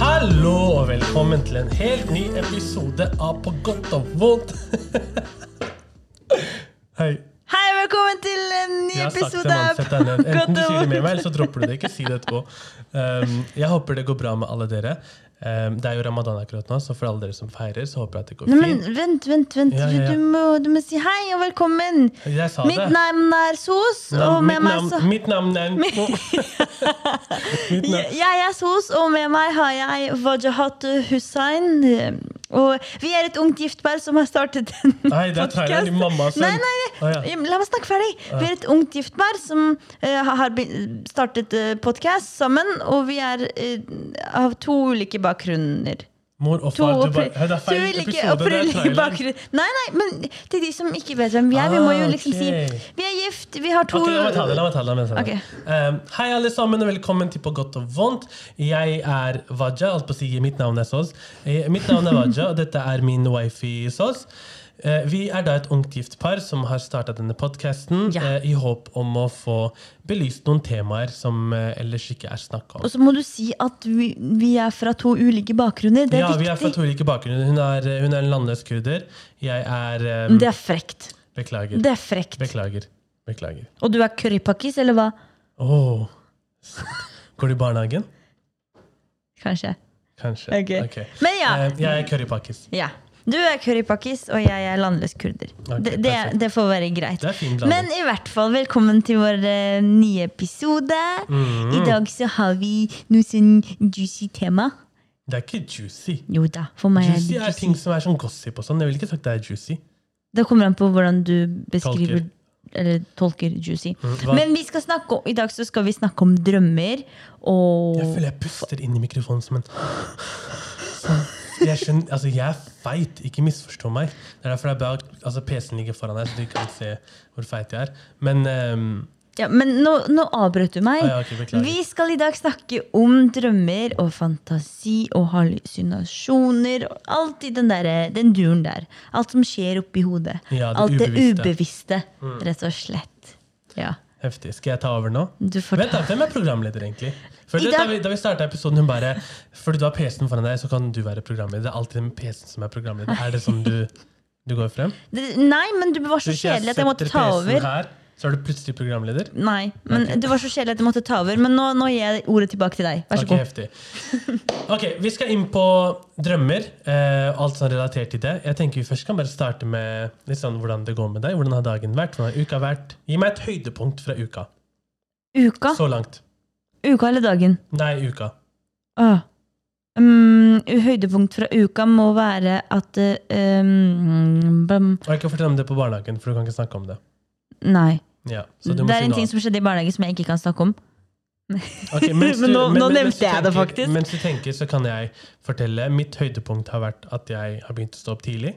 Hallo og velkommen til en helt ny episode av På godt og vondt. Hei. Hei, velkommen til en episode av. Enten du sier det med meg, eller så dropper du det. Ikke si det etterpå. Um, jeg håper det går bra med alle dere. Um, det er jo ramadan akkurat nå, så for alle dere som feirer, så håper jeg at det går fint. men vent, vent, vent. Ja, ja, ja. Du, må, du må si hei og velkommen. Jeg sa Mitt det. navn er Sos, Navn- og med mitt, navn, så mitt navn er Mitt navn. Jeg er Sos, og med meg har jeg Wajahat Hussain. Og vi er et ungt giftpar som har startet en Nei, det er Thailand, mamma og. Nei, nei, Ah, ja. La meg snakke ferdig. Vi er et ungt giftpar som uh, har startet uh, podkast sammen. Og vi er uh, av to ulike bakgrunner. Mor og To far, du oppri- Det er feil episode. Det er bakgrunn. Nei, nei, men til de som ikke vet hvem vi er, vi må jo liksom okay. si Vi er gift, vi har to okay, la meg ta det. la meg ta det, la meg ta det. Ok. Um, hei, alle sammen, og velkommen til På godt og vondt. Jeg er Waja. Alt på å si mitt navn er Sos. Eh, Mitt navn er Waja, og dette er min wifi Sos. Eh, Vi er da et ungt gift par som har starta denne podkasten Ja. i håp om å få belyst noen temaer som eh, ellers ikke er snakka om. Og så må du si at vi, vi er fra to ulike bakgrunner. Det er Ja, vi er fra to ulike bakgrunner. Hun er, hun er en landløs kurder. Jeg er um, Det er frekt. Beklager. Det er frekt. Beklager. Beklager. Og du er currypakkis, eller hva? Åh. Går du i barnehagen? Kanskje. Kanskje. Okay. Okay. Men ja. Eh, Jeg er currypakkis. ja. Du er currypakkis, og jeg er landløs kurder. Okay, det, det, det får være greit. Er Men i hvert fall, velkommen til vår uh, nye episode. Mhm. I dag så har vi noe sånn juicy tema. Det er ikke juicy. Jo da, for meg er Juicy det er ting som er sånn gossip og sånn. Jeg ville ikke sagt det er juicy. Det kommer an på hvordan du beskriver Tolker. eller tolker juicy. Mm, Men vi skal snakke om, i dag så skal vi snakke om drømmer og Jeg føler jeg puster inn i mikrofonen som en Sånn. Jeg skjønner, altså jeg er feit, ikke misforstå meg. Det er derfor det er bra altså PC-en ligger foran deg, så du kan se hvor feit jeg er. Men um, ja, Men nå, nå avbrøt du meg. Ah, ja, okay, vi skal i dag snakke om drømmer og fantasi og hallusinasjoner. Og alt i den, der, den duren der. Alt som skjer oppi hodet. Ja, det alt det ubevisste. Mm. ubevisste, rett og slett. Ja. heftig. Skal jeg ta over nå? Vent da, Hvem er programleder, egentlig? I det, da vi, da vi starta episoden, hun bare Fordi du har PC-en foran deg, så kan du være programleder. Det er alltid den PC-en som er programleder. Er det sånn du, du går frem? Det- Nei, men du var så kjedelig at jeg måtte ta over. Her, så er du plutselig programleder? Nei, men okay. du var så kjedelig at jeg måtte ta over. Men nå, nå gir jeg ordet tilbake til deg. Vær så okay, god. Ok, Vi skal inn på drømmer. Eh, alt som er relatert til det. Jeg tenker Vi først kan bare starte med sånn hvordan det går med deg. Hvordan har dagen vært? Hvordan har uka vært? Gi meg et høydepunkt fra uka. Uka? Så langt. Uka eller dagen? Nei, uka. Ah. Um, høydepunkt fra uka må være at um, Og jeg kan fortelle om det på barnehagen, for du kan ikke snakke om det. Nei. Ja, Det er en ting som skjedde i barnehagen som jeg ikke kan snakke om. Okay, du, Men nå- nå mens nevnte jeg det faktisk. Mens du tenker, så kan jeg fortelle. Mitt høydepunkt har vært at jeg har begynt å stå opp tidlig.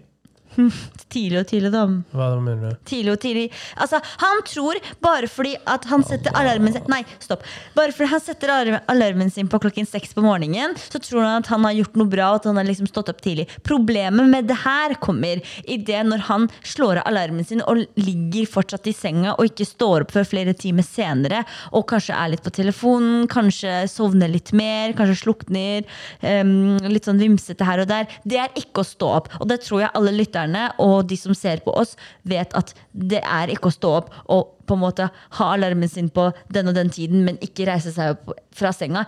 Tidlig og tidlig, da. Hva mener du? Tidlig og tidlig. Altså, han tror bare fordi at han setter alarmen sin Nei, stopp. Bare fordi han setter alarmen sin på klokken seks på morgenen, så tror han at han har gjort noe bra, og at han har liksom stått opp tidlig. Problemet med det her kommer i det når han slår av alarmen sin og ligger fortsatt i senga og ikke står opp før flere timer senere, og kanskje er litt på telefonen, kanskje sovner litt mer, kanskje slukner, um, litt sånn vimsete her og der. Det er ikke å stå opp. Og det tror jeg alle lytterne og de som ser på oss, vet at det er ikke å stå opp og på en måte ha alarmen sin på den og den tiden, men ikke reise seg opp fra senga.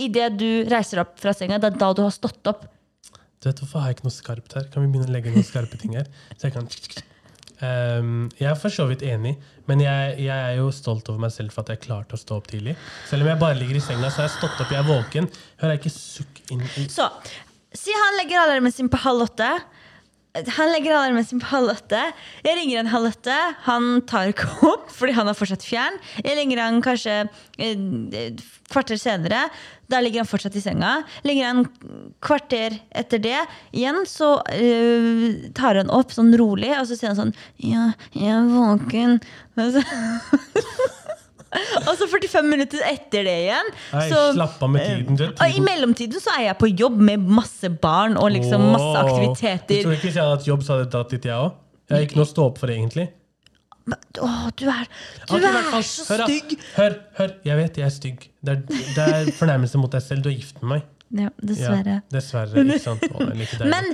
Idet du reiser opp fra senga, det er da du har stått opp. Du vet, Hvorfor har jeg ikke noe skarpt her? Kan vi begynne å legge noen skarpe ting her? Så jeg kan... Um, jeg er for så vidt enig, men jeg, jeg er jo stolt over meg selv for at jeg klarte å stå opp tidlig. Selv om jeg bare ligger i senga, så har jeg stått opp, jeg er våken. Hører jeg ikke sukk inn i Så, si han legger alarmen sin på halv åtte. Han legger alarmen sin på halv åtte. Jeg ringer han halv åtte. Han tar ikke opp fordi han er fortsatt fjern. Jeg ringer han kanskje et kvarter senere. Da ligger han fortsatt i senga. Ligger han kvarter etter det igjen, så uh, tar han opp sånn rolig, og så sier han sånn Ja, jeg er våken. Og så, Og så 45 minutter etter det igjen. Nei, så, slapp av med tiden. Du, og I mellomtiden så er jeg på jobb med masse barn og liksom masse aktiviteter. Du tror ikke hvis jeg hadde hatt jobb, så hadde jeg dratt dit, jeg òg? Jeg har ikke noe å stå opp for, egentlig. Åh, du er, du okay, er så stygg! Hør, hør, jeg vet jeg er stygg. Det er, det er fornærmelse mot deg selv. Du er gift med meg. Ja, Ja, dessverre. dessverre. Ikke sant? Å. Men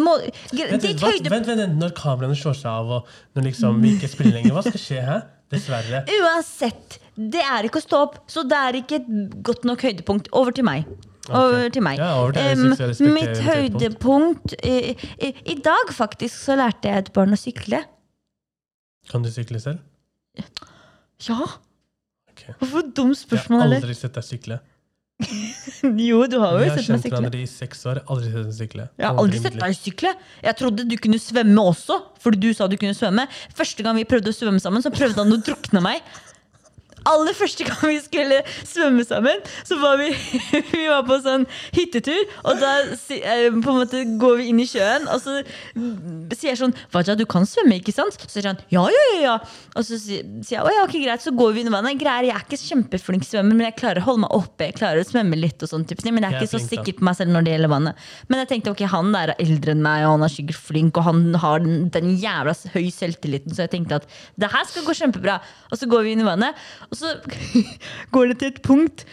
må, Vent, vent, vent, vent, når kameraene slår seg av, og når liksom vi ikke spiller lenger, hva skal skje? Hæ? Dessverre. Uansett, det er ikke å stå opp, så det er ikke et godt nok høydepunkt. Over til meg. Over til meg. Ja, over til respekterer mitt høydepunkt i, i, I dag faktisk så lærte jeg et barn å sykle. Kan du sykle selv? Ja! Okay. Hvorfor dumt Jeg har aldri sett deg sykle. Jo, du har jo sett meg kjent hverandre i seks år. Aldri sett deg sykle. Jeg har aldri sett deg sykle. Jeg trodde du kunne svømme også, fordi du sa du kunne svømme. Første gang vi prøvde å svømme sammen, så prøvde han å drukne meg. Aller første gang vi skulle svømme sammen, så var vi, vi var på sånn hyttetur. Og da eh, på en måte går vi inn i sjøen, og så sier jeg sånn Vaja, du kan svømme, ikke sant? Så sier han ja, ja, ja. ja. Og så sier jeg å ja, ok, greit, så går vi i vannet. Greier, jeg er ikke kjempeflink svømmer, men jeg klarer å holde meg oppe. Jeg klarer å svømme litt og sånn type ting, men jeg er Jeg er ikke så sikker på meg selv når det gjelder vannet. Men jeg tenkte ok, han der er eldre enn meg, og han er sikkert flink, og han har den, den jævla høy selvtilliten, så jeg tenkte at det her skal gå kjempebra. Og så går vi i vannet, og så går det til et punkt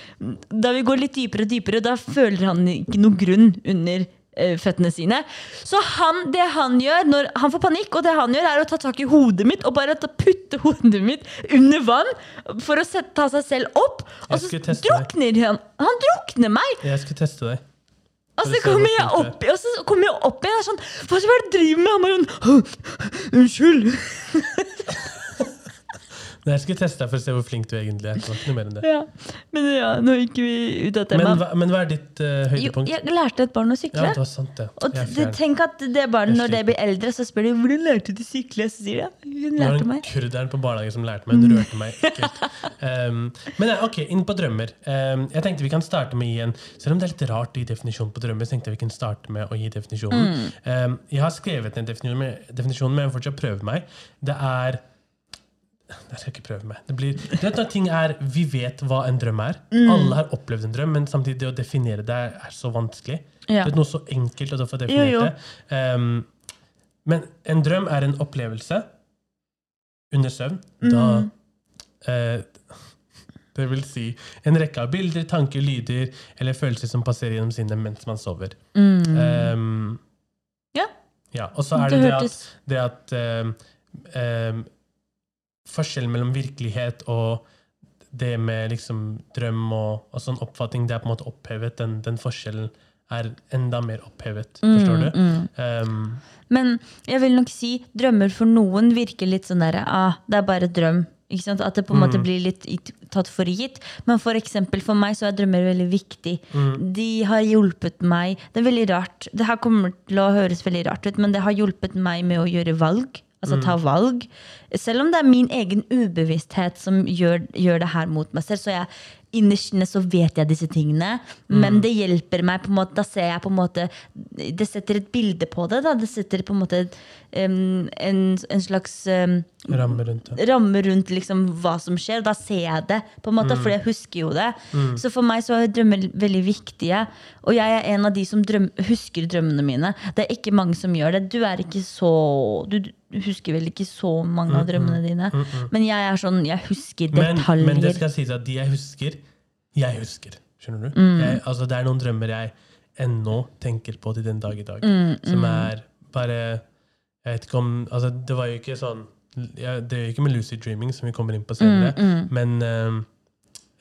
da vi går litt dypere og dypere, og da føler han ikke noe grunn under eh, føttene sine. Så han, det han gjør når han får panikk, og det han gjør, er å ta tak i hodet mitt og bare putte hodet mitt under vann for å sette, ta seg selv opp. Og så skulle deg. drukner han. Han drukner meg! Jeg skal teste deg. Og så kommer jeg opp, og så kommer jeg opp igjen og er sånn Hva er det du driver med? Han bare sånn Unnskyld. Nei, Jeg skulle teste deg for å se hvor flink du egentlig er. Det var ikke noe mer enn det. Ja. Men ja, nå gikk vi ut av Men, hva, men hva er ditt eh, Jo, høydepunkt? jeg lærte et barn å sykle. Ja, det var sant, det. Og Jeg er det, fjern. tenk at det barnet, når det blir eldre, så spør de hvordan lærte du å sykle. Så sier de ja, hun Det var lærte en meg. kurderen på barnehagen som lærte meg. Hun rørte meg ekkelt. Um, men ja, ok, inn på drømmer. Um, jeg tenkte vi kan starte med å gi en Selv om det er litt rart å gi definisjon på drømmer, så tenkte jeg vi kan starte med å gi definisjonen. Um, jeg har skrevet en definisjon, definisjon, men jeg vil fortsatt prøve meg. Det er Jeg skal ikke prøve meg. Det blir, du vet når ting er Vi vet hva en drøm er. Alle har opplevd en drøm, men samtidig det å definere det er, er så vanskelig. Ja. Det er noe så enkelt å få definert jo. det. Um, men en drøm er en opplevelse under søvn. Da Mm. uh, Det vil si en rekke av bilder, tanker, lyder eller følelser som passerer gjennom sinnet mens man sover. Mm. Um, Ja. ja. Og så er Det det at, det at um, Forskjellen mellom virkelighet og det med liksom drøm og, og sånn oppfatning, det er på en måte opphevet. Den, den forskjellen er enda mer opphevet. Forstår du? Mm, Um, Men jeg vil nok si drømmer for noen virker litt sånn derre ah, Det er bare drøm. At det på en måte Mm. blir litt tatt for gitt. Men for eksempel for meg så er drømmer veldig viktig. mm, De har hjulpet meg Det er veldig rart. Det her kommer til å høres veldig rart ut, men det har hjulpet meg med å gjøre valg. Altså ta valg. Selv om det er min egen ubevissthet som gjør, gjør det her mot meg selv, så jeg innerst inne så vet jeg disse tingene. Men det hjelper meg på en måte. Da ser jeg på en måte Det setter et bilde på det. Da. Det setter på en måte en, en slags um, ramme rundt det. ramme rundt liksom hva som skjer. Og da ser jeg det, på en måte, for jeg husker jo det. Så for meg så er drømmer veldig viktige. Og jeg er en av de som drøm, husker drømmene mine. Det er ikke mange som gjør det. Du er ikke så Du husker vel ikke så mange av drømmene dine. Men jeg er sånn, jeg husker detaljer. men det skal sies at de jeg husker, jeg husker. Skjønner du? Mm. Jeg, altså, det er noen drømmer jeg ennå tenker på til den dag i dag. Mm, Som er bare Jeg vet ikke om altså, Det var jo ikke sånn ja, Det er jo ikke med lucid dreaming, som vi kommer inn på senere. Mm, Men eh,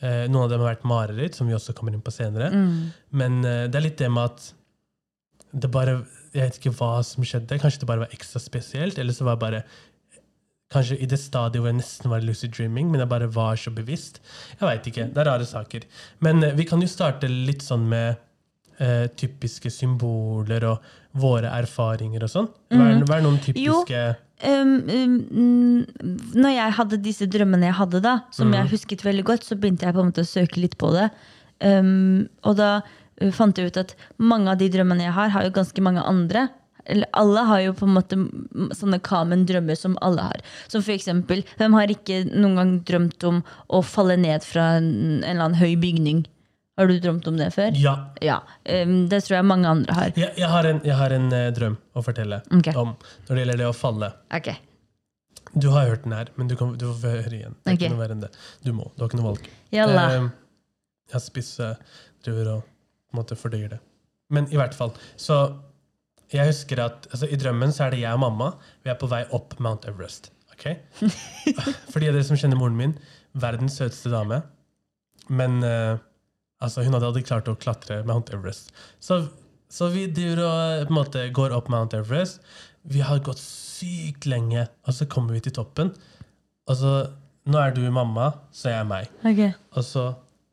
eh, noen av dem har vært mareritt, som vi også kommer inn på senere. Mm. Men eh, det er litt det med at det bare Jeg vet ikke hva som skjedde. Kanskje det bare var ekstra spesielt, eller så var det bare Kanskje i det stadiet hvor jeg nesten var lucid dreaming, men jeg bare var så bevisst. Jeg veit ikke. Det er rare saker. Men eh, vi kan jo starte litt sånn med eh, typiske symboler og våre erfaringer og sånn. Hva er, hva er noen typiske Um, um, mm, når jeg hadde disse drømmene jeg hadde, da som mm. jeg husket veldig godt, så begynte jeg på en måte å søke litt på det. Um, og da uh, fant jeg ut at mange av de drømmene jeg har, har jo ganske mange andre. eller alle har jo på en måte sånne kamen drømmer som alle har. Som for eksempel, hvem har ikke noen gang drømt om å falle ned fra en, en eller annen høy bygning? Har du drømt om det før? Ja. Ja. em, det tror jeg mange andre har. Jeg, jeg har en, jeg har en eh, drøm å fortelle okay. om når det gjelder det å falle. Ok. Du har hørt den her, men du, kan, du får høre igjen. Det er okay. ikke noe verre enn det. Du må. Du har ikke noe valg. Jalla. Eh, jeg eh, driver og på en måte fordøyer det. Men i hvert fall. Så jeg husker at altså, i drømmen så er det jeg og mamma. Vi er på vei opp Mount Everest. ok? For de av dere som kjenner moren min, verdens søteste dame. Men eh, altså, hun hadde aldri klart å klatre Mount Everest. Så, så vi driver og eh, på en måte går opp Mount Everest. Vi har gått sykt lenge, og så kommer vi til toppen. Og så Nå er du mamma, så jeg er meg. Okay. Og så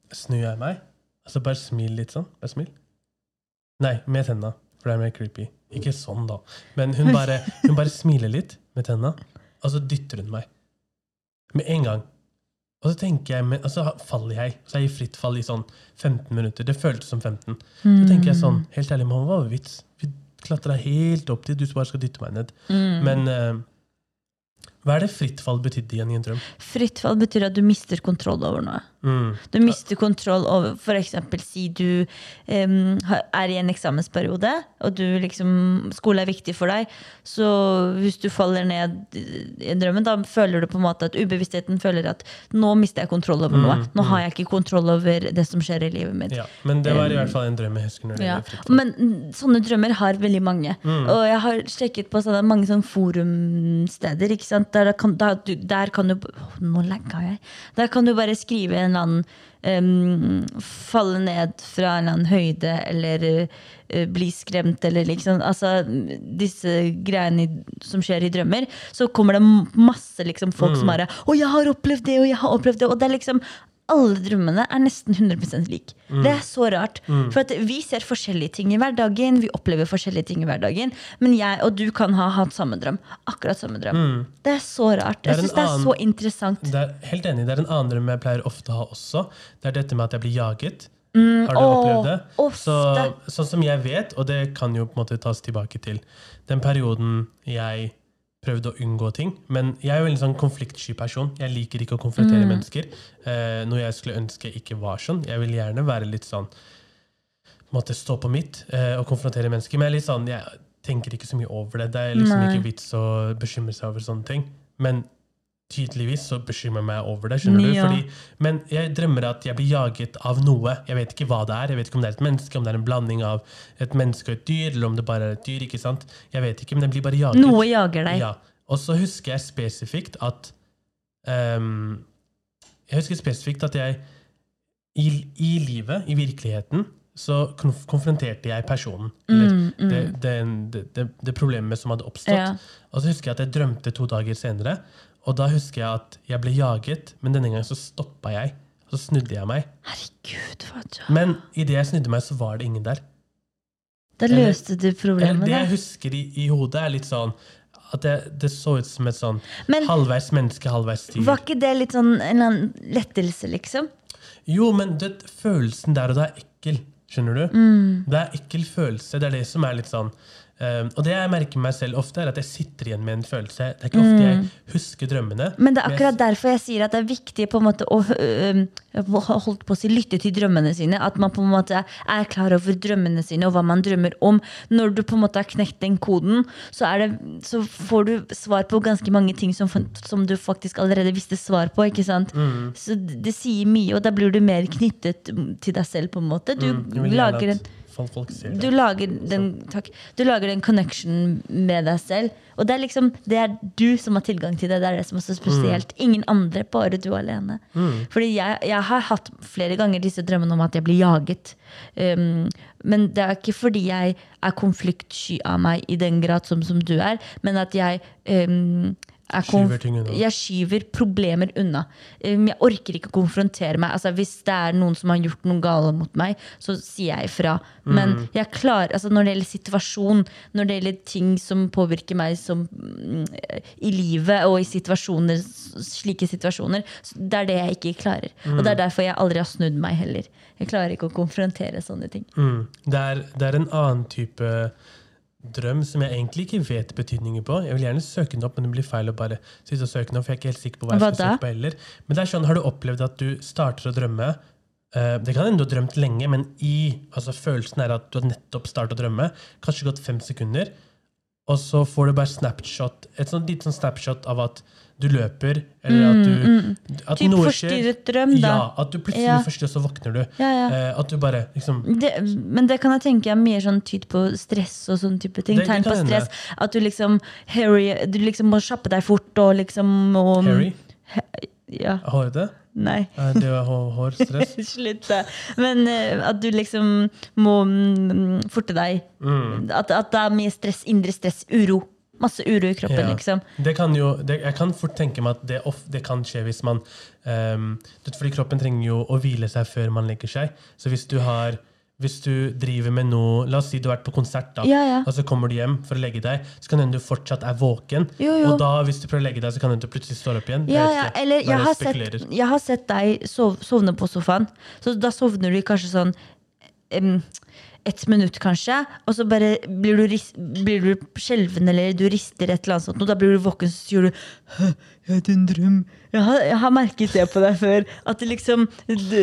snur jeg meg, og så bare smil litt sånn. Bare smil. Nei, med tenna, for det er mer creepy. Ikke sånn, da. Men hun bare, hun bare smiler litt med tenna, og så dytter hun meg. Med en gang. Og så tenker jeg, men, altså, så faller jeg. Så er jeg i fritt fall i sånn 15 minutter. Det føltes som 15. Så tenker jeg sånn, helt ærlig, mamma, hva var vits? Vi klatra helt opp dit, du bare skal dytte meg ned. Men eh, hva er det fritt fall betydde igjen i en drøm? Fritt fall betyr at du mister kontroll over noe. Mm. Du mister kontroll over eksempel si du um, er i en eksamensperiode, og du liksom, skole er viktig for deg. Så hvis du faller ned i drømmen, da føler du på en måte at ubevisstheten føler at nå mister jeg kontroll over noe. Nå har jeg ikke kontroll over det som skjer i livet mitt. Ja, men det var i hvert fall en drøm jeg husker. Ja. Men mm, sånne drømmer har veldig mange. Og jeg har sjekket på sånne, mange sånne forumsteder. Ikke sant? Der, kan, da, du, der kan du Nå legger jeg. Der kan du bare skrive en eller annen um, Falle ned fra en eller annen høyde, eller uh, bli skremt, eller liksom Altså disse greiene som skjer i drømmer. Så kommer det masse liksom, folk som bare 'Å, jeg har opplevd det, og jeg har opplevd det'. Og det er liksom alle drømmene er nesten 100% lik. Det er så rart. For at vi ser forskjellige ting i hverdagen, vi opplever forskjellige ting i hverdagen. Men jeg og du kan ha hatt samme drøm. Akkurat samme drøm. Det er så rart. Er Jeg syns det er så interessant. Det er, helt enig. Det er en annen drøm jeg pleier ofte å ha også. Det er dette med at jeg blir jaget. Har du å, opplevd det? Så, sånn som jeg vet, og det kan jo på en måte tas tilbake til den perioden jeg prøvde å unngå ting. Men jeg er jo en sånn konfliktsky person. Jeg liker ikke å konfrontere mennesker. Eh, noe jeg skulle ønske ikke var sånn. Jeg vil gjerne være litt sånn Måtte stå på mitt eh, og konfrontere mennesker. Men jeg, sånn, jeg tenker ikke så mye over det. Det er liksom Nei. ikke vits å bekymre seg over sånne ting. Men tydeligvis så bekymrer meg over det. skjønner Ja. du? Fordi, men jeg drømmer at jeg blir jaget av noe. Jeg vet ikke hva det er. Jeg vet ikke om det er et menneske, om det er en blanding av et menneske og et dyr, eller om det bare er et dyr. ikke sant? Jeg vet ikke, men det blir bare jaget. Noe jager deg. Ja. Og så husker jeg spesifikt at um, Jeg husker spesifikt at jeg i, i livet, i virkeligheten, så konf konfronterte jeg personen. Eller det, det, det, det, det problemet som hadde oppstått. Mm, Ja. Og så husker jeg at jeg drømte to dager senere. Og da husker jeg at jeg ble jaget, men denne gangen så stoppa jeg. Og så snudde jeg meg. Herregud, Faja. Men idet jeg snudde meg, så var det ingen der. Da løste du Eller problemet. det jeg husker i, i hodet, er litt sånn at det, det så ut som et sånn Men- halvveis menneske, halvveis dyr. Var ikke det litt sånn en eller lettelse, liksom? Jo, men det, følelsen der og da er ekkel. Skjønner du? Mm. Det er ekkel følelse. Det er det som er litt sånn eh, Og det jeg merker meg selv ofte, er at jeg sitter igjen med en følelse. Det er ikke ofte jeg husker drømmene. Mm. Men det er jeg- akkurat derfor jeg sier at det er viktig på en måte å holdt på å si, lytte til drømmene sine. At man på en måte er klar over drømmene sine og hva man drømmer om. Når du på en måte har knekt den koden, så, det, så får du svar på ganske mange ting som, som du faktisk allerede visste svar på. ikke sant? Mm. Så det, sier mye, og da blir du mer knyttet til deg selv. på en måte. Du Mm, Jeg lager en at folk, ser det. du lager, den, takk, du lager en connection med deg selv. Og det er liksom, det er du som har tilgang til det. Det er det som er så spesielt. Ingen andre, bare du alene. Fordi jeg, jeg har hatt flere ganger disse drømmene om at jeg blir jaget. Um, men det er ikke fordi jeg er konfliktsky av meg i den grad som, som du er, men at jeg um, Skyver ting unna. jeg skyver problemer unna. Um, Jeg orker ikke å konfrontere meg. Altså, hvis det er noen som har gjort noe galt mot meg, så sier jeg ifra. Men Mm. jeg klarer, altså når det gjelder situasjon, når det gjelder ting som påvirker meg som, mm, i livet og i situasjoner, slike situasjoner, det er det jeg ikke klarer. Og Mm. det er derfor jeg aldri har snudd meg heller. Jeg klarer ikke å konfrontere sånne ting. Mm. Det, er, det er en annen type drøm som jeg egentlig ikke vet betydningen på. Jeg vil gjerne søke den opp, men det blir feil å bare sitte og søke den opp. for jeg er ikke helt sikker på hva jeg Hva skal da? søke på heller. Men det er sånn, har du opplevd at du starter å drømme eh, Det kan hende du har drømt lenge, men i, altså følelsen er at du har nettopp startet å drømme. Kanskje gått fem sekunder, og så får du bare snapshot, et sånt lite sånn snapshot av at du løper, eller at du at Typ noe skjer. forstyrret drøm, da. Ja, at du plutselig Ja. forstyrrer, så våkner du. Ja, ja. Eh, at du bare liksom Det, men det kan jeg tenke er mye sånn tyd på stress og sånn type ting. Det- det Tegn på kan hende. At du liksom Harry, du liksom må kjappe deg fort og liksom og, Harry? Ja. Hårete? Nei. Eh, Det var hår, hår, stress. Slutt, da. Men eh, at du liksom må mm, forte deg. Mm. At, at det er mye stress, indre stress, uro. Masse uro i kroppen, Ja. liksom. Det kan jo, det, jeg kan fort tenke meg at det, of, det kan skje hvis man um, Fordi kroppen trenger jo å hvile seg før man legger seg. Så hvis du har hvis du driver med noe La oss si du har vært på konsert, da, Ja, ja. og så kommer du hjem for å legge deg. Så kan det hende du fortsatt er våken. Jo, jo. Og da, hvis du prøver å legge deg, så kan det hende du plutselig står opp igjen. Ja, ja, eller jeg har, sett, jeg har sett deg sov, sovne på sofaen. Så da sovner du kanskje sånn em, ett minutt, kanskje. Og så bare blir du, blir du skjelven eller du rister et eller annet sånt. Og da blir du våken, så sier du jeg hadde en drøm. Jeg har, jeg har merket det på deg før. At du liksom du,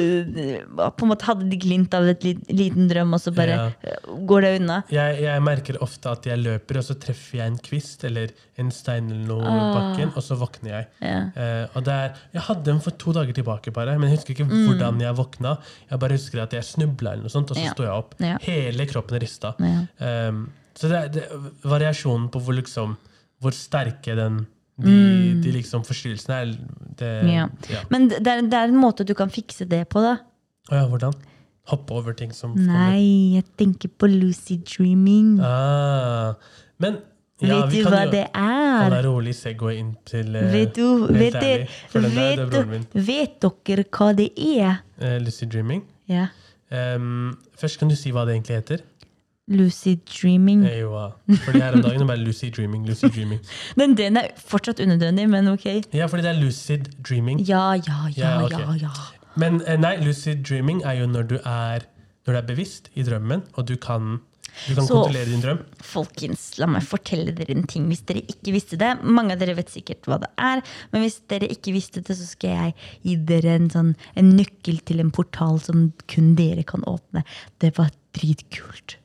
på en måte hadde de glimt av et liten drøm, og så bare Ja. eh, går det unna. Jeg, jeg merker ofte at jeg løper, og så treffer jeg en kvist eller en stein eller noe ah. bakken, og så våkner jeg. Ja. Uh, og det er, jeg hadde den for to dager tilbake, bare, men jeg husker ikke hvordan jeg våkna. Jeg bare husker at jeg snubla, eller noe sånt, og så Mm. Ja. står jeg opp. Ja. Hele kroppen rista. Ja. Um, så det er, det, variasjonen på hvor, liksom, hvor sterke den, de, de liksom forstyrrelsene er det, Mm. Ja. ja. Men det er, det er en måte du kan fikse det på, da. Å ja, hvordan? Hoppe over ting som Nei, jeg tenker på lucid dreaming. Ah, men ja, vet du hva jo det er? er rolig Segway inn til eh, Vet du, vet, ærlig, vet, der, er vet, dere hva det er? Eh, lucid dreaming. Ja. Um, først kan du si hva det egentlig heter. Lucid dreaming. Eh, jo, ja. Fordi her om dagen er det bare lucid dreaming. lucid dreaming. Den er fortsatt unødvendig, men ok. Ja, fordi det er lucid dreaming. Ja, ja, ja, Ja, Okay. ja. ja. Men eh, nei, lucid dreaming er jo når du er, når du er bevisst i drømmen, og du kan, du kan Så- kontrollere din drøm. Folkens, la meg fortelle dere en ting hvis dere ikke visste det. Mange av dere vet sikkert hva det er, men hvis dere ikke visste det, så skal jeg gi dere en, sånn, en nøkkel til en portal som kun dere kan åpne. Det var dritkult,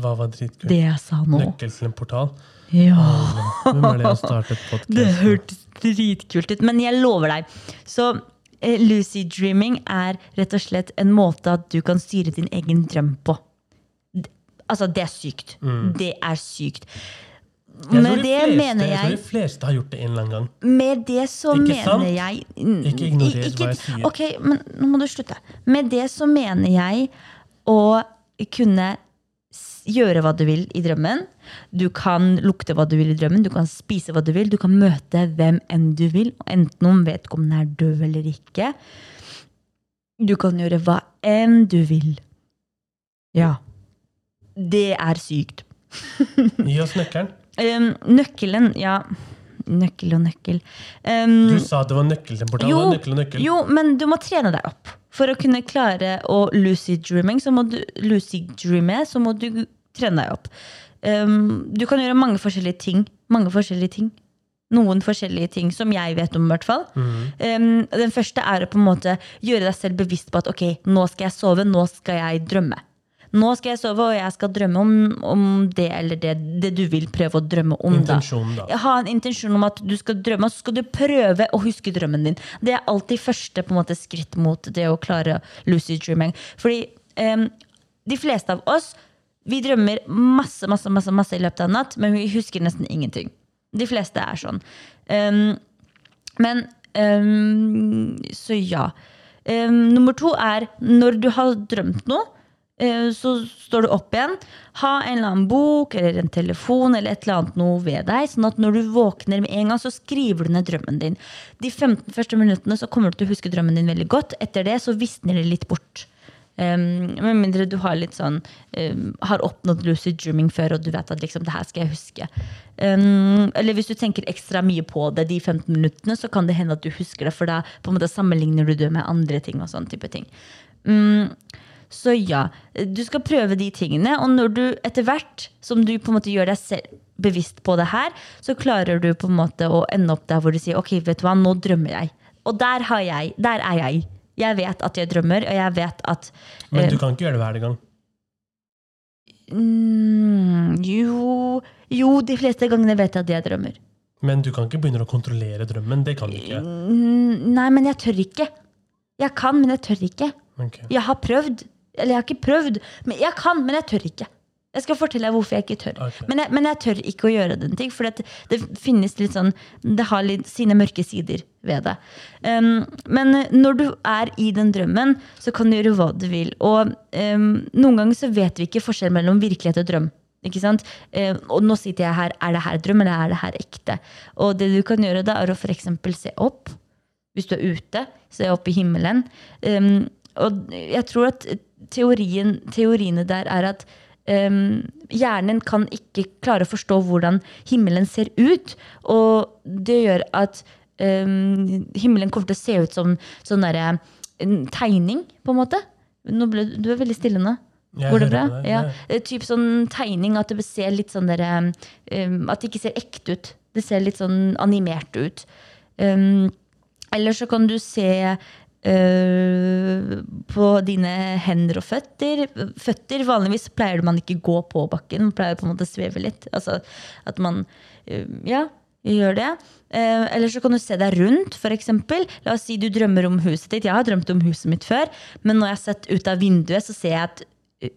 Hva var dritkult? det jeg sa nå. Nøkkel til en portal. Ja. Hvem er det som startet Det hørtes dritkult ut, men jeg lover deg. Så Lucy lucid dreaming er rett og slett en måte at du kan styre din egen drøm på. Altså, det er sykt. Det er sykt. Med det mener Jeg tror de fleste har gjort det en eller annen gang. Med det så Ikke mener sant? jeg Mm, Ikke ignorer hva jeg sier. Ok, men nå må du slutte. Med det så mener jeg å kunne gjøre hva du vil i drømmen. Du kan lukte hva du vil i drømmen, du kan spise hva du vil, du kan møte hvem enn du vil, enten om vedkommende er død eller ikke. Du kan gjøre hva enn du vil. Ja. Det er sykt. Gi oss nøkkelen. Um, nøkkelen, ja. Nøkkel og nøkkel. Um, Du sa det var nøkkel til portalen. jo, nøkkel og nøkkel. jo, men du må trene deg opp. For å kunne klare å lucid-dreame, så så må du trene deg opp. Um, du kan gjøre mange forskjellige ting. Mange forskjellige ting. Noen forskjellige ting som jeg vet om, i hvert fall. Mm. Um, den første er å på en måte gjøre deg selv bevisst på at ok, nå skal jeg sove, nå skal jeg drømme. Nå skal jeg sove, og jeg skal drømme om, om det eller det, det du vil prøve å drømme om. da. Da. Ha en intensjon om at du skal drømme, og så skal du prøve å huske drømmen din. Det er alltid første måte, skritt mot det å klare lucid dreaming. Fordi um, de fleste av oss vi drømmer masse, masse, masse, masse i løpet av en natt, men vi husker nesten ingenting. De fleste er sånn. Um, men um, Så ja. Um, nummer to er når du har drømt noe, så står du opp igjen. Ha en eller annen bok eller en telefon eller et eller annet noe ved deg. Sånn at når du våkner med en gang, så skriver du ned drømmen din. De 15 første minuttene så kommer du til å huske drømmen din veldig godt. Etter det så visner det litt bort. Um, med mindre du har litt sånn um, Har oppnådd lucid dreaming før, og du vet at liksom, det her skal jeg huske. Um, eller hvis du tenker ekstra mye på det de 15 minuttene, så kan det hende at du husker det, for da på en måte sammenligner du det med andre ting. og sånn type ting. Um, så ja. Du skal prøve de tingene, og når du etter hvert som du på en måte gjør deg selv bevisst på det her, så klarer du på en måte å ende opp der hvor du sier ok, vet du hva, nå drømmer jeg. Og der, har jeg, der er jeg. Jeg vet at jeg drømmer, og jeg vet at Men eh, du kan ikke gjøre det hver gang. mm, Jo, jo, de fleste gangene vet jeg at jeg drømmer. Men du kan ikke begynne å kontrollere drømmen. Det kan du ikke. Mm, Nei, men jeg tør ikke. Jeg kan, men jeg tør ikke. Okay. Jeg har prøvd. Eller jeg har ikke prøvd. Men jeg kan, men jeg tør ikke. Jeg skal fortelle deg hvorfor jeg ikke tør. Okay. Men, jeg, men jeg tør ikke å gjøre den ting, for det, det finnes litt sånn Det har litt sine mørke sider ved det. Um, men når du er i den drømmen, så kan du gjøre hva du vil. Og um, noen ganger så vet vi ikke forskjell mellom virkelighet og drøm. Ikke sant? Eh, og nå sitter jeg her, er det her drøm, eller er det her ekte? Og det du kan gjøre da, er å f.eks. se opp. Hvis du er ute, se opp i himmelen. Um, og jeg tror at teorien, teoriene der er at um, hjernen kan ikke klare å forstå hvordan himmelen ser ut. Og det gjør at um, himmelen kommer til å se ut som sånn derre en tegning, på en måte. Nå ble, du er veldig stille nå. Jeg Går det bra? Det, Ja. ja. Eh, Typ sånn tegning, at det ser litt sånn der, um, At det ikke ser ekte ut. Det ser litt sånn animert ut. Um, eller så kan du se øh, på dine hender og føtter. Føtter, Vanligvis pleier man ikke gå på bakken, man pleier på en måte å sveve litt. Altså at man uh, ja, gjør det. Uh, eller så kan du se deg rundt, f.eks. La oss si du drømmer om huset ditt. Jeg har drømt om huset mitt før, men når jeg har sett ut av vinduet, så ser jeg at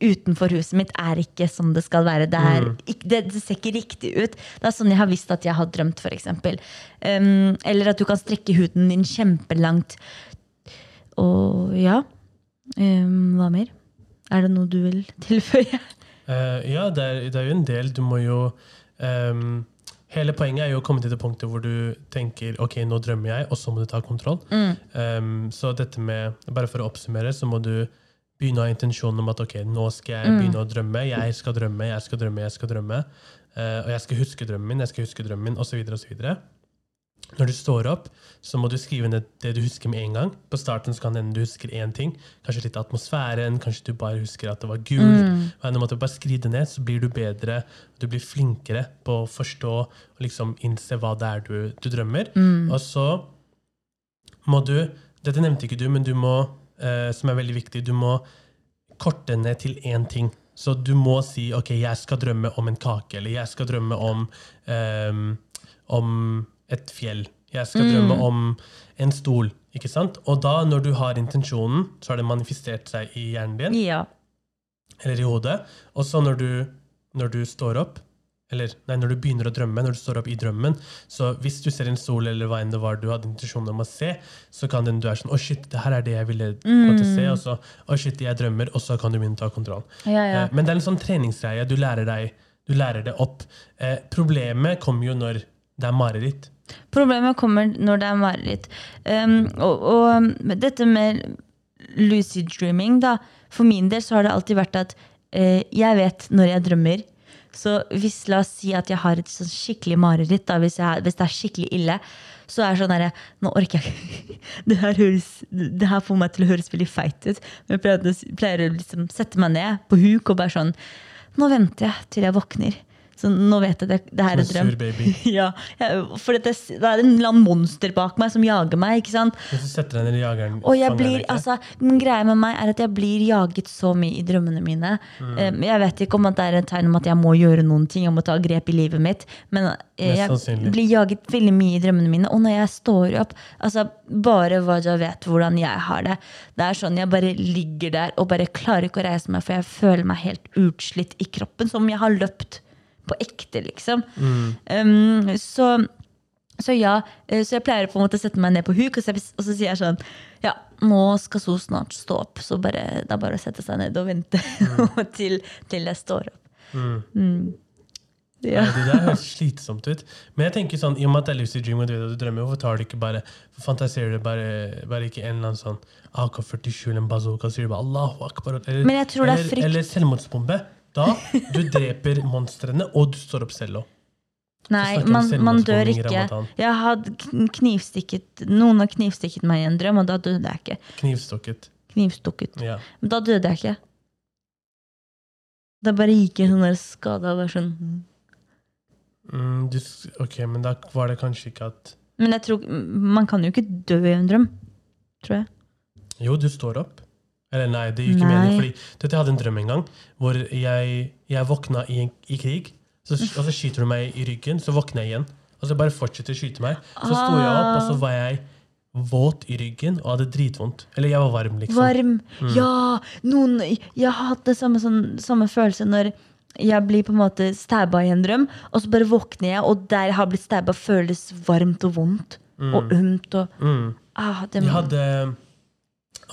utenfor huset mitt er ikke som det skal være. Det, er, det, det ser ikke riktig ut. Det er sånn jeg har visst at jeg har drømt, f.eks. Um, eller at du kan strekke huden din kjempelangt. Og ja um, Hva mer? Er det noe du vil tilføye? Uh, ja, det er, det er jo en del. Du må jo um, Hele poenget er jo å komme til det punktet hvor du tenker ok, nå drømmer jeg, og så må du ta kontroll. Ehm, så dette med, bare for å oppsummere, så må du begynne å ha intensjonen om at ok, nå skal jeg begynne å drømme. Jeg skal drømme, jeg skal drømme, jeg skal drømme. Uh, og jeg skal huske drømmen min, jeg skal huske drømmen min, osv. osv. Når du står opp, så må du skrive ned det du husker med en gang. På starten så kan det hende du husker én ting. Kanskje litt av atmosfæren, kanskje du bare husker at det var gult. Men du bare skriver det ned, så blir du bedre. Du blir flinkere på å forstå og liksom innse hva det er du, du drømmer. Og så må du Dette nevnte ikke du, men du må, eh, som er veldig viktig, du må korte ned til én ting. Så du må si ok, jeg skal drømme om en kake, eller jeg skal drømme om, eh, om et fjell. Jeg skal drømme om en stol. ikke sant? Og da, når du har intensjonen, så har det manifestert seg i hjernen din, Ja. eller i hodet. Og så når du, når du står opp, eller nei, når du begynner å drømme, når du står opp i drømmen, så hvis du ser en stol eller hva enn det var du hadde intensjonen om å se, så kan den du er sånn Å, shit, det her er det jeg ville til å se. Og så Å, shit, jeg drømmer. Og så kan du begynne å ta kontroll. Ja, ja. Eh, Men det er en sånn treningsgreie. Du lærer deg du lærer det opp. Eh, problemet kommer jo når det er mareritt. Problemet kommer når det er mareritt. Um, og, og dette med lucid dreaming, da. For min del så har det alltid vært at uh, jeg vet når jeg drømmer. Så hvis la oss si at jeg har et sånn skikkelig mareritt, da, hvis, jeg, hvis det er skikkelig ille, så er det sånn derre Nå orker jeg ikke. Det her, det her får meg til å høres veldig feit ut. Men jeg pleier å liksom sette meg ned på huk og bare sånn Nå venter jeg til jeg våkner. Så nå vet jeg det, det her er drøm. sur baby. Ja, for det, det er en eller annen monster bak meg som jager meg. ikke sant? Hvis du setter deg ned i jageren Og jeg blir, altså, greia med meg er at jeg blir jaget så mye i drømmene mine. Mm. Jeg vet ikke om det er et tegn om at jeg må gjøre noen ting, jeg må ta grep i livet mitt. Men eh, jeg blir jaget veldig mye i drømmene mine. Og når jeg står opp altså Bare Waja vet hvordan jeg har det. Det er sånn Jeg bare ligger der og bare klarer ikke å reise meg, for jeg føler meg helt utslitt i kroppen. Som om jeg har løpt på ekte, liksom. Mm. Um, så så ja, eh, så jeg pleier på en måte å sette meg ned på huk, og så, og så sier jeg sånn Ja, nå skal så snart stå opp, så bare, det er bare å sette seg ned og vente til, til jeg står opp. Mm. Ja. Nei, det der høres slitsomt ut. Men jeg tenker sånn, i og med at det er lucid dream, og du vet at du drømmer, hvorfor tar du ikke bare Hvorfor fantaserer du bare, bare ikke en eller annen sånn AK-47 eller en bazooka, sier du bare Allahu akbar. Eller, Men jeg tror det er frykt. eller selvmordsbombe. Da du dreper monstrene, og du står opp òg. Nei, man, man dør ikke. Jeg hadde knivstikket Noen har knivstikket meg i en drøm, og da døde jeg ikke. Knivstukket. Knivstukket. Ja. Men da døde jeg ikke. Da bare gikk jeg sånn der skada og var sånn mm. Mm, du, ok, men da var det kanskje ikke at Men jeg tror man kan jo ikke dø i en drøm. Tror jeg. Jo, du står opp. Eller nei, det gir ikke Nei. mening. Fordi vet, jeg hadde en drøm en gang hvor jeg, jeg våkna i, en, i krig. Så, og så skyter du meg i ryggen, så våkner jeg igjen. Og så bare fortsetter å skyte meg. Så sto jeg opp, og så var jeg våt i ryggen og hadde dritvondt. Eller jeg var varm, liksom. Varm. Ja! Noen Jeg har hatt det samme, sånn, samme følelse når jeg blir på en måte stabba i en drøm, og så bare våkner jeg, og der jeg har blitt stabba, føles varmt og vondt. Og ømt og Mm. ah, det, Jeg hadde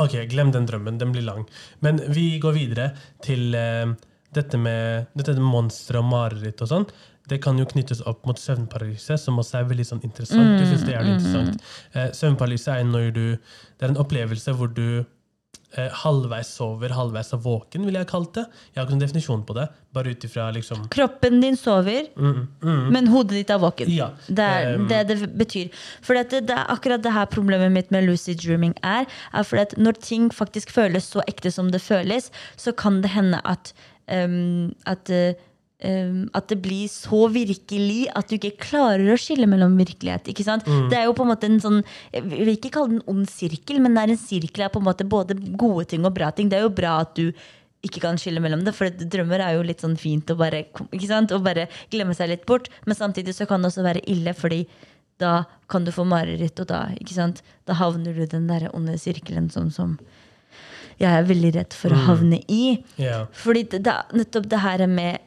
Ok, glem den drømmen. Den blir lang. Men vi går videre til uh, dette med dette monstre og mareritt og sånn. Det kan jo knyttes opp mot søvnparalyse, som også er veldig sånn interessant. Jeg synes det er mm, interessant. Uh, søvnparalyse er når du Det er en opplevelse hvor du eh, halvveis sover, halvveis er våken, vil jeg kalt det. Jeg har ikke noen definisjon på det. Bare ut liksom Kroppen din sover, mm, mm, men hodet ditt er våken. Ja. Det er Um, det det betyr. For det, det er akkurat det her problemet mitt med lucid dreaming er. er fordi at når ting faktisk føles så ekte som det føles, så kan det hende at um, at, uh, um, at det blir så virkelig at du ikke klarer å skille mellom virkelighet. ikke sant? Mm. Det er jo på en måte en sånn Jeg vil ikke kalle det en ond sirkel, men det er en sirkel av på en måte både gode ting og bra ting. Det er jo bra at du ikke kan skille mellom det, for drømmer er jo litt sånn fint å bare? Å bare glemme seg litt bort. Men samtidig så kan det også være ille, fordi da kan du få mareritt, og da, ikke sant? da havner du i den der onde sirkelen sånn som jeg er veldig redd for å havne i. ja. Fordi det, det, er nettopp det her med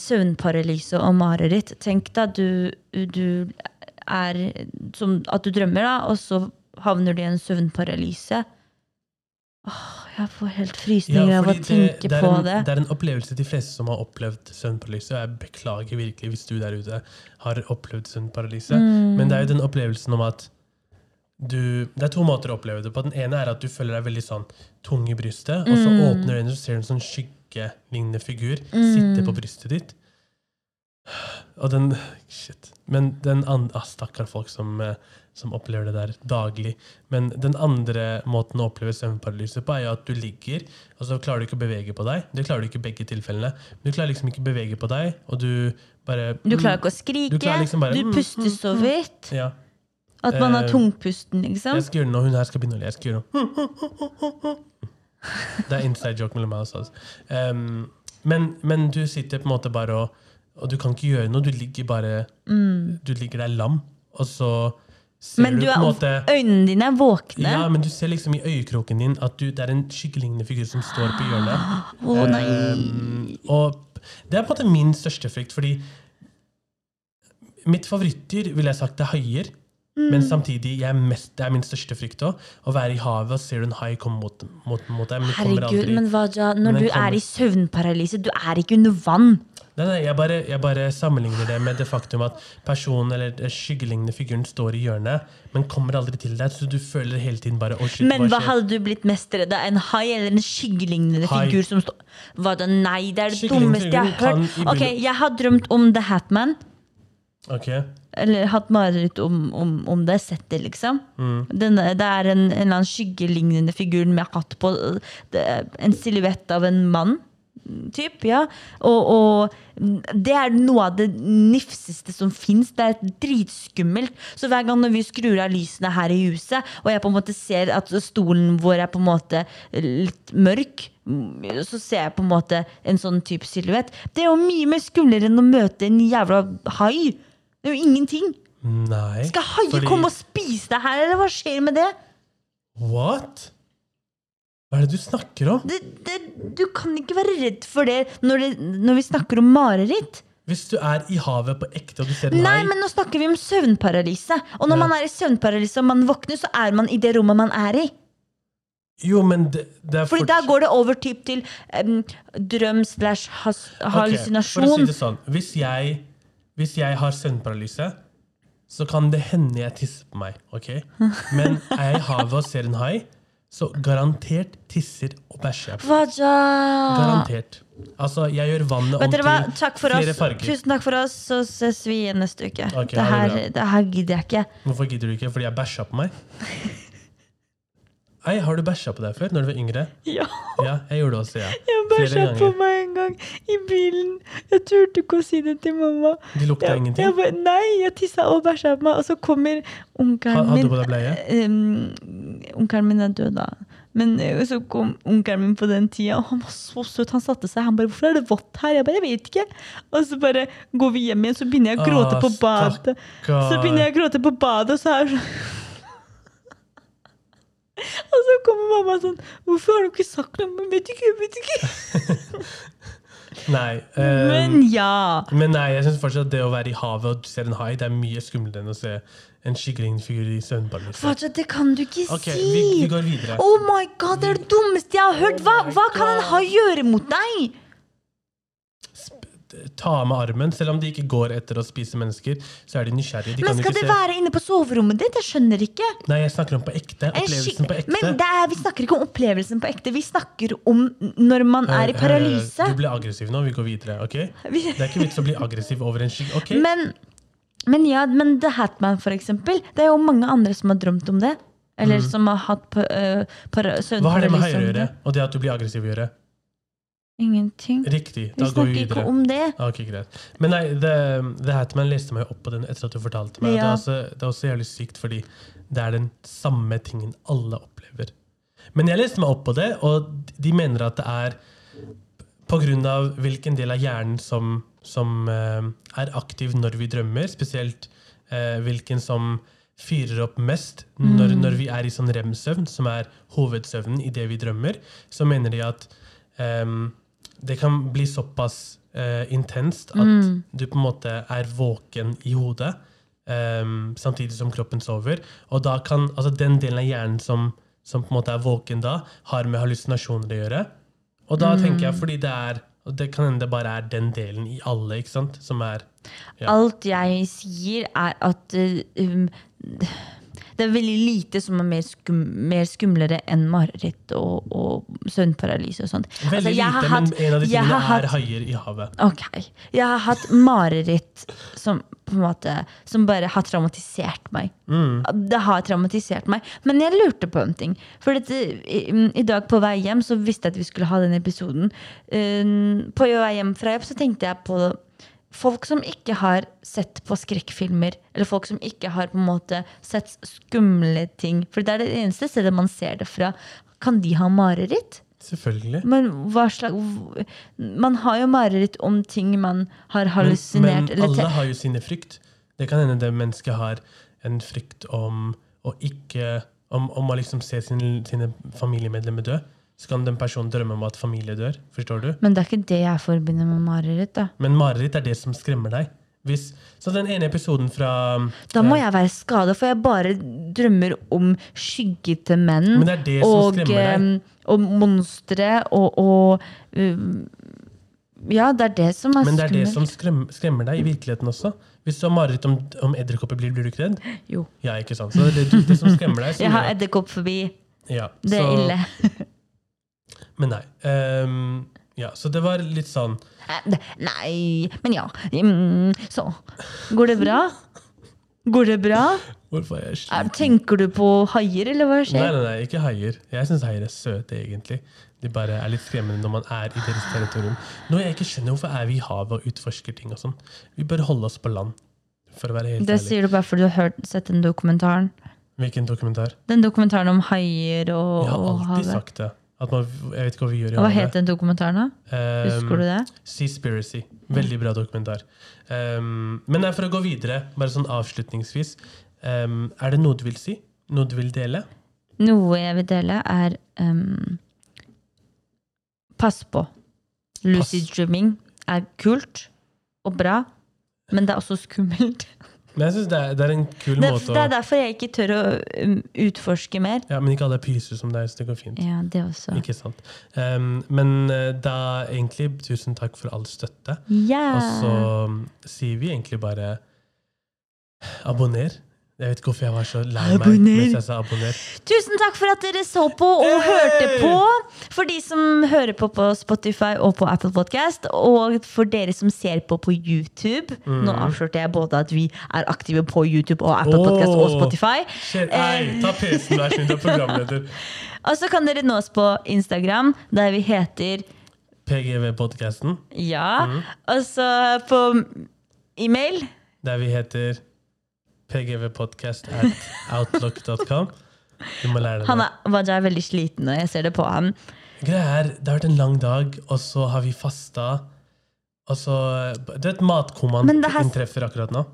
søvnparalyse og mareritt. Tenk deg du, du er som at du drømmer, da, og så havner du i en søvnparalyse. Åh, jeg får helt frysninger av å tenke det, det på en, det. det er en opplevelse de fleste som har opplevd søvnparalyse. Jeg beklager virkelig hvis du der ute har opplevd søvnparalyse. Mm. Men det er jo den opplevelsen om at du Det er to måter å oppleve det på. Den ene er at du føler deg veldig sånn tung i brystet, og så Mm. åpner du øynene, og ser en sånn skyggelignende figur sitte på brystet ditt. Og den Shit. Men den andre ah, Stakkar folk som, eh, som opplever det der daglig. Men den andre måten å oppleve søvnparalyse på, er jo at du ligger, og så klarer du ikke å bevege på deg. Det klarer du ikke i begge tilfellene. Du klarer liksom ikke å bevege på deg, og du bare Du klarer ikke å skrike, Du du, liksom bare- puster så vidt. Ja. At man har Eh, tungpusten, liksom. Jeg skal gjøre noe, hun her skal begynne å le. Jeg skal gjøre noe. Det er inside joke mellom meg og oss. Um, men, men du sitter på en måte bare og Og du kan ikke gjøre noe. Du ligger bare Du ligger der lam, og så ser Mm. Men du du på en måte øynene dine er våkne. Ja, men du ser liksom i øyekroken din at du, det er en skyggelignende figur som står på hjørnet. Å nei. Um, og det er på en måte min største frykt, fordi mitt favorittdyr vil jeg sagt er haier. Mm. Men samtidig, jeg er mest, det er min største frykt òg. Å være i havet og ser High komme mot, mot, mot deg. Men Herregud, aldri. men Vaja, når Men du kommer- er i søvnparalyse, du er ikke under vann. Nei, nei, jeg bare, jeg bare sammenligner det med det faktum at personen eller skyggelignende figuren står i hjørnet, men kommer aldri til deg. Så du føler hele tiden bare shit, Men hva hva hadde du blitt mest redd av? En hai eller en skyggelignende figur som står Hva da? Nei, det er det dummeste jeg har hørt. Ok, Jeg har drømt om The Hatman. Ok, Eller hatt mareritt om, om, om det. Sett det, liksom. Mm. Denne, det er en, en eller annen skyggelignende figur med hatt på. En silhuett av en mann. Typ, ja. og, og det er noe av det nifseste som fins. Det er dritskummelt. Så hver gang når vi skrur av lysene her i huset, og jeg på en måte ser at stolen vår er på en måte litt mørk, så ser jeg på en måte en sånn type silhuett. Det er jo mye mer skumlere enn å møte en jævla hai. Det er jo ingenting. Nei. Skal haier fordi- komme og spise deg her, eller hva skjer med det? What? Hva er det du snakker om? det, det du kan ikke være redd for det når, det når vi snakker om mareritt. Hvis du er i havet på ekte og du ser en Nei, hai men nå snakker vi om søvnparalyse. Og når Ja. man er i søvnparalyse og man våkner, så er man i det rommet man er i. Jo, men det, det er Fordi da går det over typ til em, drøm slash has- Ok, For å si det sånn, hvis jeg, hvis jeg har søvnparalyse, så kan det hende jeg tisser på meg. ok? Men er jeg i havet og ser en hai, så garantert tisser og bæsjer jeg på. meg. Garantert. Altså, jeg gjør vannet om til flere farger. Tusen takk for oss, så ses vi neste uke. Okay, det her, det her gidder jeg ikke. Hvorfor gidder du ikke? Fordi jeg bæsja på meg? Ei, har du bæsja på deg før, når du var yngre? Ja, Ja, jeg gjorde det også, ja. jeg bæsja på meg en gang i bilen. Jeg turte ikke å si det til mamma. De lukta Jeg, ingenting? jeg bare, nei, jeg tissa og bæsja på meg, og så kommer onkelen onkelen Hadde min du på deg bleie? um, Onkelen min er død, da. Men eh, så kom onkelen min på den tida, og han var så søt. Han satte seg. Han bare 'Hvorfor er det vått her?' Jeg bare 'Jeg vet ikke'. Og så bare går vi hjem igjen, så begynner jeg å gråte Ah, på badet. Så begynner jeg å gråte på badet, og så er det sånn Og så kommer mamma sånn 'Hvorfor har du ikke sagt noe?' Men vet ikke, vet ikke. Nei. Um, Men ja. men nei, jeg syns fortsatt at det å være i havet og du ser en hai, det er mye skumlere enn å se en skikkelig figur i søvnbadelyset. Fortsatt, det kan du ikke okay, si. vi, vi går videre. Oh my god, det er det dummeste jeg har hørt! Hva, hva kan en hai gjøre mot deg? Ta med armen. Selv om de ikke går etter å spise mennesker, så er de nysgjerrige. De Men skal de være inne på soverommet ditt? Jeg skjønner ikke. Nei, jeg snakker om på ekte. Opplevelsen på ekte. Men er, vi snakker ikke om opplevelsen på ekte. Vi snakker om når man er i paralyse. Du ble aggressiv nå. Vi går videre. ok? Det er ikke vits å bli aggressiv over en skygge. Okay? Men, men ja, men The Hatman, for eksempel. Det er jo mange andre som har drømt om det. Eller som har hatt uh, søvnparalyse. Mm. Hva har det med høyre å gjøre? Og det at du blir aggressiv å gjøre? Ingenting. Riktig. Vi Da går videre. vi ikke om det. Ok, greit. Men nei, det, det her til meg leste meg opp på den etter at du fortalte meg. og Det, er også, det er også jævlig sykt, fordi det er den samme tingen alle opplever. Men jeg leste meg opp på det, og de mener at det er av hvilken del av hjernen som, som uh, er aktiv når vi drømmer, spesielt uh, hvilken som fyrer opp mest når, når vi er i sånn rem-søvn, som er hovedsøvnen i det vi drømmer, så mener de at ehm, det kan bli såpass uh, intenst at du på en måte er våken i hodet um, samtidig som kroppen sover. Og da kan altså den delen av hjernen som, som på en måte er våken da, har med hallusinasjoner å gjøre. Og da tenker jeg fordi det er og det kan hende det bare er den delen i alle ikke sant, som er Ja. Alt jeg sier, er at øh, um, det er veldig lite som er mer, skum, mer skumlere enn mareritt og, og søvnparalyse og sånt. Veldig Altså, lite, men hatt- en av de tingene hatt, er haier i havet. Ok. Jeg har hatt mareritt som måte Som bare har traumatisert meg. Det har traumatisert meg. Men jeg lurte på en ting. For dette, i, I dag på vei hjem så visste jeg at vi skulle ha den episoden. Uh, På vei hjem fra jobb så tenkte jeg på folk som ikke har sett på skrekkfilmer. Eller folk som ikke har på en måte sett skumle ting. For det er det eneste stedet man ser det fra. Kan de ha mareritt? Selvfølgelig. Men hva slags Man har jo mareritt om ting man har hallusinert. men men alle har jo sine frykt. Det kan hende det mennesket har en frykt om å ikke Om, om å liksom se sine, sine familiemedlemmer dø. Så kan den personen drømme om at familie dør. Forstår du? Men det er ikke det jeg forbinder med mareritt. da Men mareritt er det som skremmer deg. Hvis, så den ene episoden fra Da må eh, jeg være skada, for jeg bare drømmer om skyggete menn. Men det er det som og, skremmer deg. og monstre og, og um, Ja, det er det som er Men det er det som skremmer, skremmer deg i virkeligheten også. Hvis du har mareritt om, om edderkopper, blir, blir du ikke redd? Jo. Ja, ikke sant? Så det er det, det som skremmer deg. som Jeg har edderkopp forbi. ja, Det er så- ille. Men nei. Um, ja, så det var litt sånn Eh, Nei, men ja. Mm, Så. Går det bra? Går det bra? Hvorfor er jeg Er, sliten? tenker du på haier, eller hva skjer? nei, nei, nei ikke haier. Jeg syns haier er søte, egentlig. De bare er litt skremmende når man er i deres territorium. Noe jeg ikke skjønner, Hvorfor er vi i havet og utforsker ting og sånn? Vi bør holde oss på land. For å være helt Det ærlig. sier du bare fordi du har hørt, sett den dokumentaren. Hvilken dokumentar? Den dokumentaren om haier og, havet. Jeg har alltid havet. sagt det. Man, jeg vet ikke hva vi gjør i Hva het den dokumentaren, da? Um, Husker du det? Seaspiracy. Veldig bra dokumentar. Um, men for å gå videre, bare sånn avslutningsvis. Um, er det noe du vil si? Noe du vil dele? Noe jeg vil dele, er um, Pass på. Lucid Pass. dreaming er kult og bra, men det er også skummelt. Men jeg synes det, er, det er en kul Det, måte det er derfor jeg ikke tør å um, utforske mer. ja, Men ikke alle er pyser som deg, så det går fint. Ja, det også. Ikke sant. Um, men eh, da egentlig tusen takk for all støtte. Ja. Og så mm, sier vi egentlig bare abonner. Jeg vet ikke hvorfor jeg var så lei meg mens jeg sa abonner. Tusen takk for at dere så på og hørte på. For de som hører på på Spotify og på Apple Podcast, og for dere som ser på på YouTube. Nå avslørte jeg både at vi er aktive på YouTube og Apple Podcast og Spotify. Shit, Nei, ta PC-en, vær så snill, du er programleder. Og så kan dere nå oss på Instagram, der vi heter PGV-podkasten, Ja. Og så på e-mail. der vi heter pgvpodcast at outlook.com. Du må lære deg Han det. Waja er veldig sliten, og jeg ser det på ham. Greia er, det har vært en lang dag, og så har vi fasta. Og så Du vet, matkomaen Men det her- inntreffer akkurat nå.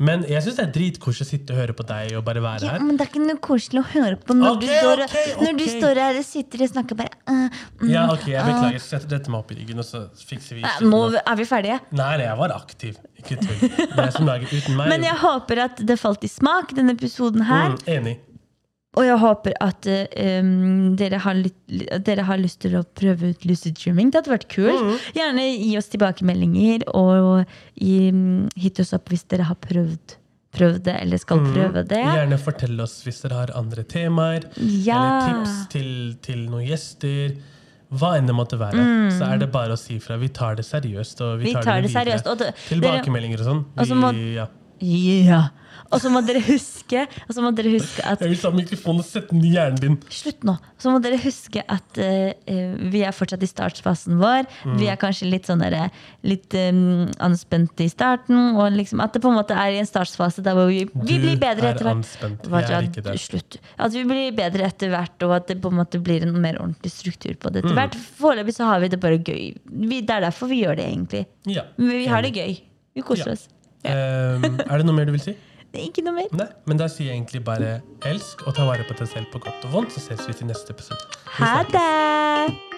Men jeg syns det er dritkoselig å sitte og høre på deg og bare være Ja, her. men det er ikke noe koselig å høre på når, okay, du, står, okay, okay. når du står her og sitter og snakker bare uh, mm, Ja, ok, jeg beklager. Sett dette meg opp i ryggen, og så fikser vi slutten Nå er vi ferdige. Nei, nei, jeg var aktiv. Ikke tull. Det er som lager uten meg. Men jeg håper at det falt i smak, denne episoden her. mm, enig. Og jeg håper at um, dere, har litt, dere har lyst til å prøve ut lucid dreaming. Det hadde vært kult. Gjerne gi oss tilbakemeldinger, og gi, hit oss opp hvis dere har prøvd, prøvd det, eller skal prøve det. Gjerne fortell oss hvis dere har andre temaer, Ja. eller tips til, til noen gjester. Hva enn det måtte være. Så er det bare å si fra. Vi tar det seriøst. Og vi, Mm. Vi tar, tar det videre. seriøst. Og det- Tilbakemeldinger og sånn. Og Vi- ja. Ja. Og så må dere huske Og så må dere huske at Jeg vil ta mikrofonen og sette den i hjernen din. Slutt nå. Så må dere huske at eh, eh, vi er fortsatt i startfasen vår. Vi er kanskje litt sånn der, Litt um, anspente i starten. Og liksom at det på en måte er i en startfase der hvor vi, vi blir bedre er etter hvert. anspent. Hva, Jeg er ikke det. Slutt. At vi blir bedre etter hvert, og at det på en måte blir en mer ordentlig struktur på det etter hvert. Foreløpig så har vi det bare gøy. Vi, det er derfor vi gjør det, egentlig. Ja. Vi, vi har det gøy. Vi koser Ja. oss. Ehm, er det noe mer du vil si? Ikke noe mer. Nei, men da sier jeg egentlig bare elsk og ta vare på deg selv på godt og vondt. Så ses vi til neste episode. Ha det!